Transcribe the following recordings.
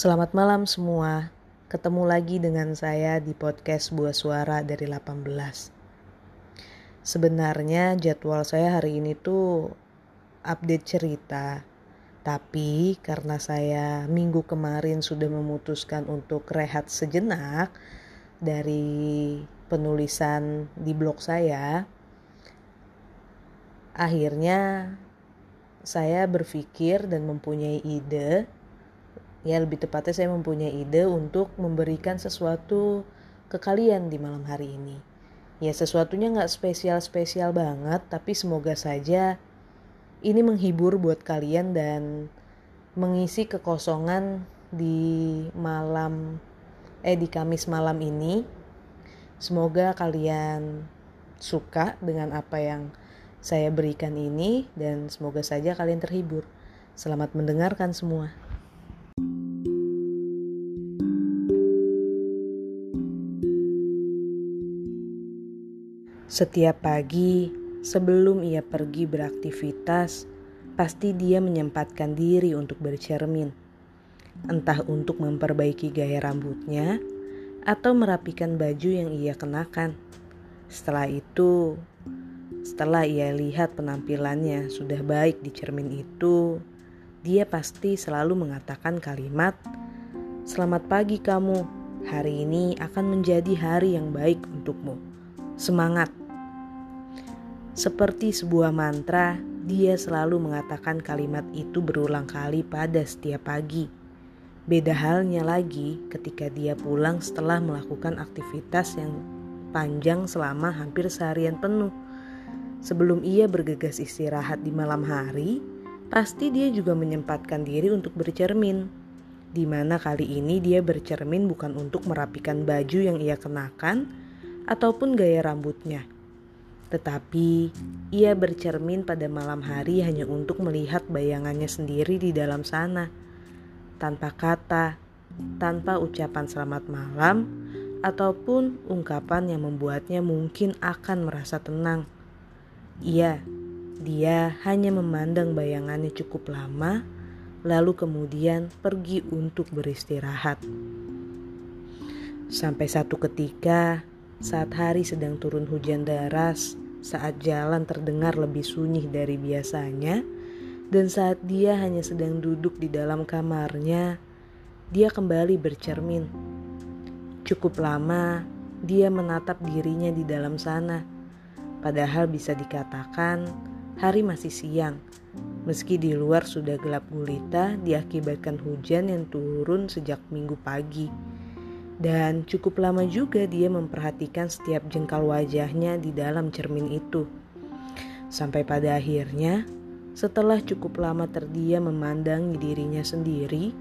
Selamat malam semua. Ketemu lagi dengan saya di podcast Buah Suara dari 18. Sebenarnya jadwal saya hari ini tuh update cerita. Tapi karena saya minggu kemarin sudah memutuskan untuk rehat sejenak dari penulisan di blog saya, akhirnya saya berpikir dan mempunyai ide ya lebih tepatnya saya mempunyai ide untuk memberikan sesuatu ke kalian di malam hari ini. Ya sesuatunya nggak spesial-spesial banget, tapi semoga saja ini menghibur buat kalian dan mengisi kekosongan di malam eh di Kamis malam ini. Semoga kalian suka dengan apa yang saya berikan ini dan semoga saja kalian terhibur. Selamat mendengarkan semua. Setiap pagi, sebelum ia pergi beraktivitas, pasti dia menyempatkan diri untuk bercermin. Entah untuk memperbaiki gaya rambutnya atau merapikan baju yang ia kenakan. Setelah itu, setelah ia lihat penampilannya sudah baik di cermin itu, dia pasti selalu mengatakan kalimat, "Selamat pagi kamu. Hari ini akan menjadi hari yang baik untukmu. Semangat!" Seperti sebuah mantra, dia selalu mengatakan kalimat itu berulang kali pada setiap pagi. Beda halnya lagi ketika dia pulang setelah melakukan aktivitas yang panjang selama hampir seharian penuh. Sebelum ia bergegas istirahat di malam hari, pasti dia juga menyempatkan diri untuk bercermin. Di mana kali ini dia bercermin bukan untuk merapikan baju yang ia kenakan ataupun gaya rambutnya tetapi ia bercermin pada malam hari hanya untuk melihat bayangannya sendiri di dalam sana, tanpa kata, tanpa ucapan selamat malam, ataupun ungkapan yang membuatnya mungkin akan merasa tenang. Iya, dia hanya memandang bayangannya cukup lama, lalu kemudian pergi untuk beristirahat. Sampai satu ketika, saat hari sedang turun hujan deras, saat jalan terdengar lebih sunyi dari biasanya, dan saat dia hanya sedang duduk di dalam kamarnya, dia kembali bercermin. Cukup lama dia menatap dirinya di dalam sana, padahal bisa dikatakan hari masih siang. Meski di luar sudah gelap gulita diakibatkan hujan yang turun sejak minggu pagi. Dan cukup lama juga dia memperhatikan setiap jengkal wajahnya di dalam cermin itu. Sampai pada akhirnya, setelah cukup lama terdiam memandangi dirinya sendiri,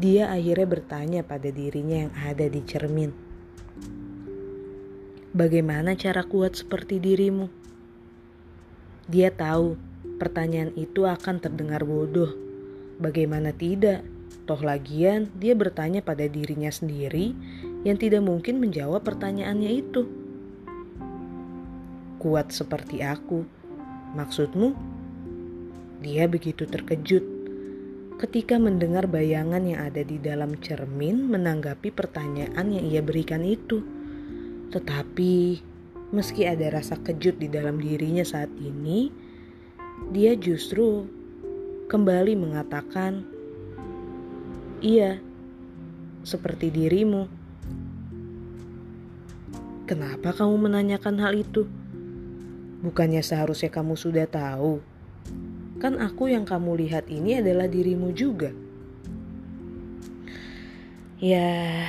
dia akhirnya bertanya pada dirinya yang ada di cermin. Bagaimana cara kuat seperti dirimu? Dia tahu pertanyaan itu akan terdengar bodoh. Bagaimana tidak? Toh lagian dia bertanya pada dirinya sendiri yang tidak mungkin menjawab pertanyaannya itu. Kuat seperti aku, maksudmu? Dia begitu terkejut ketika mendengar bayangan yang ada di dalam cermin menanggapi pertanyaan yang ia berikan itu. Tetapi meski ada rasa kejut di dalam dirinya saat ini, dia justru kembali mengatakan Iya, seperti dirimu. Kenapa kamu menanyakan hal itu? Bukannya seharusnya kamu sudah tahu. Kan aku yang kamu lihat ini adalah dirimu juga. Ya,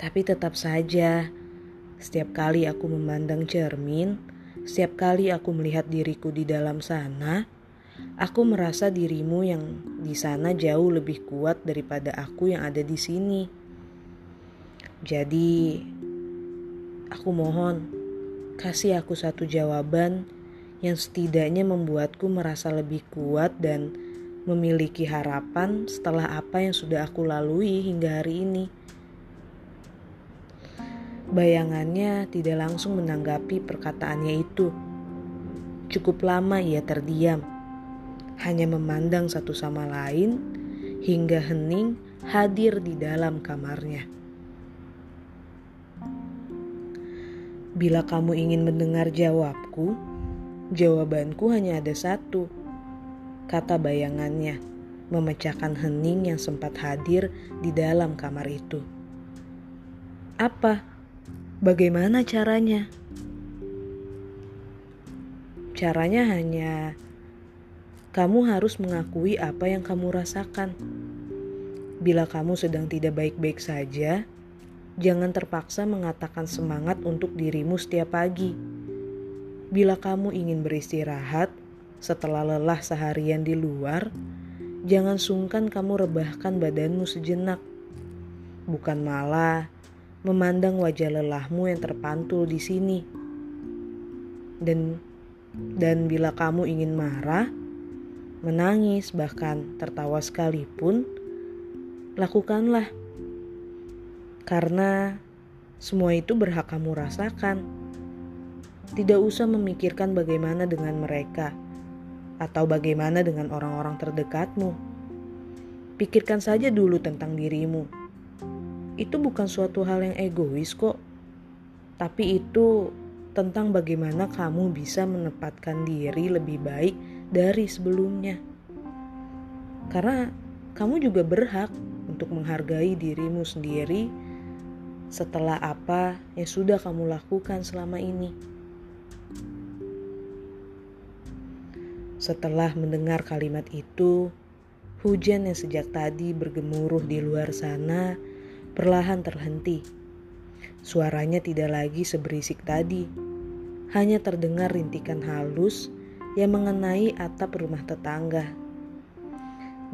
tapi tetap saja setiap kali aku memandang cermin, setiap kali aku melihat diriku di dalam sana, Aku merasa dirimu yang di sana jauh lebih kuat daripada aku yang ada di sini. Jadi, aku mohon kasih aku satu jawaban yang setidaknya membuatku merasa lebih kuat dan memiliki harapan setelah apa yang sudah aku lalui hingga hari ini. Bayangannya tidak langsung menanggapi perkataannya itu. Cukup lama ia terdiam hanya memandang satu sama lain hingga hening hadir di dalam kamarnya. Bila kamu ingin mendengar jawabku, jawabanku hanya ada satu, kata bayangannya, memecahkan hening yang sempat hadir di dalam kamar itu. Apa? Bagaimana caranya? Caranya hanya kamu harus mengakui apa yang kamu rasakan. Bila kamu sedang tidak baik-baik saja, Jangan terpaksa mengatakan semangat untuk dirimu setiap pagi. Bila kamu ingin beristirahat setelah lelah seharian di luar, jangan sungkan kamu rebahkan badanmu sejenak. Bukan malah memandang wajah lelahmu yang terpantul di sini. Dan dan bila kamu ingin marah, menangis bahkan tertawa sekalipun, lakukanlah karena semua itu berhak kamu rasakan. Tidak usah memikirkan bagaimana dengan mereka atau bagaimana dengan orang-orang terdekatmu. Pikirkan saja dulu tentang dirimu. Itu bukan suatu hal yang egois kok. Tapi itu tentang bagaimana kamu bisa menempatkan diri lebih baik dari sebelumnya. Karena kamu juga berhak untuk menghargai dirimu sendiri setelah apa yang sudah kamu lakukan selama ini. Setelah mendengar kalimat itu, hujan yang sejak tadi bergemuruh di luar sana perlahan terhenti. Suaranya tidak lagi seberisik tadi, hanya terdengar rintikan halus yang mengenai atap rumah tetangga.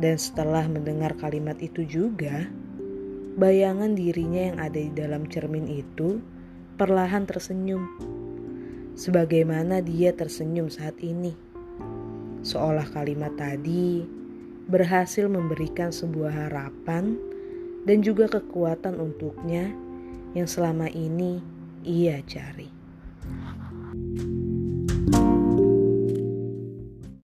Dan setelah mendengar kalimat itu juga, Bayangan dirinya yang ada di dalam cermin itu perlahan tersenyum, sebagaimana dia tersenyum saat ini. Seolah kalimat tadi berhasil memberikan sebuah harapan dan juga kekuatan untuknya yang selama ini ia cari.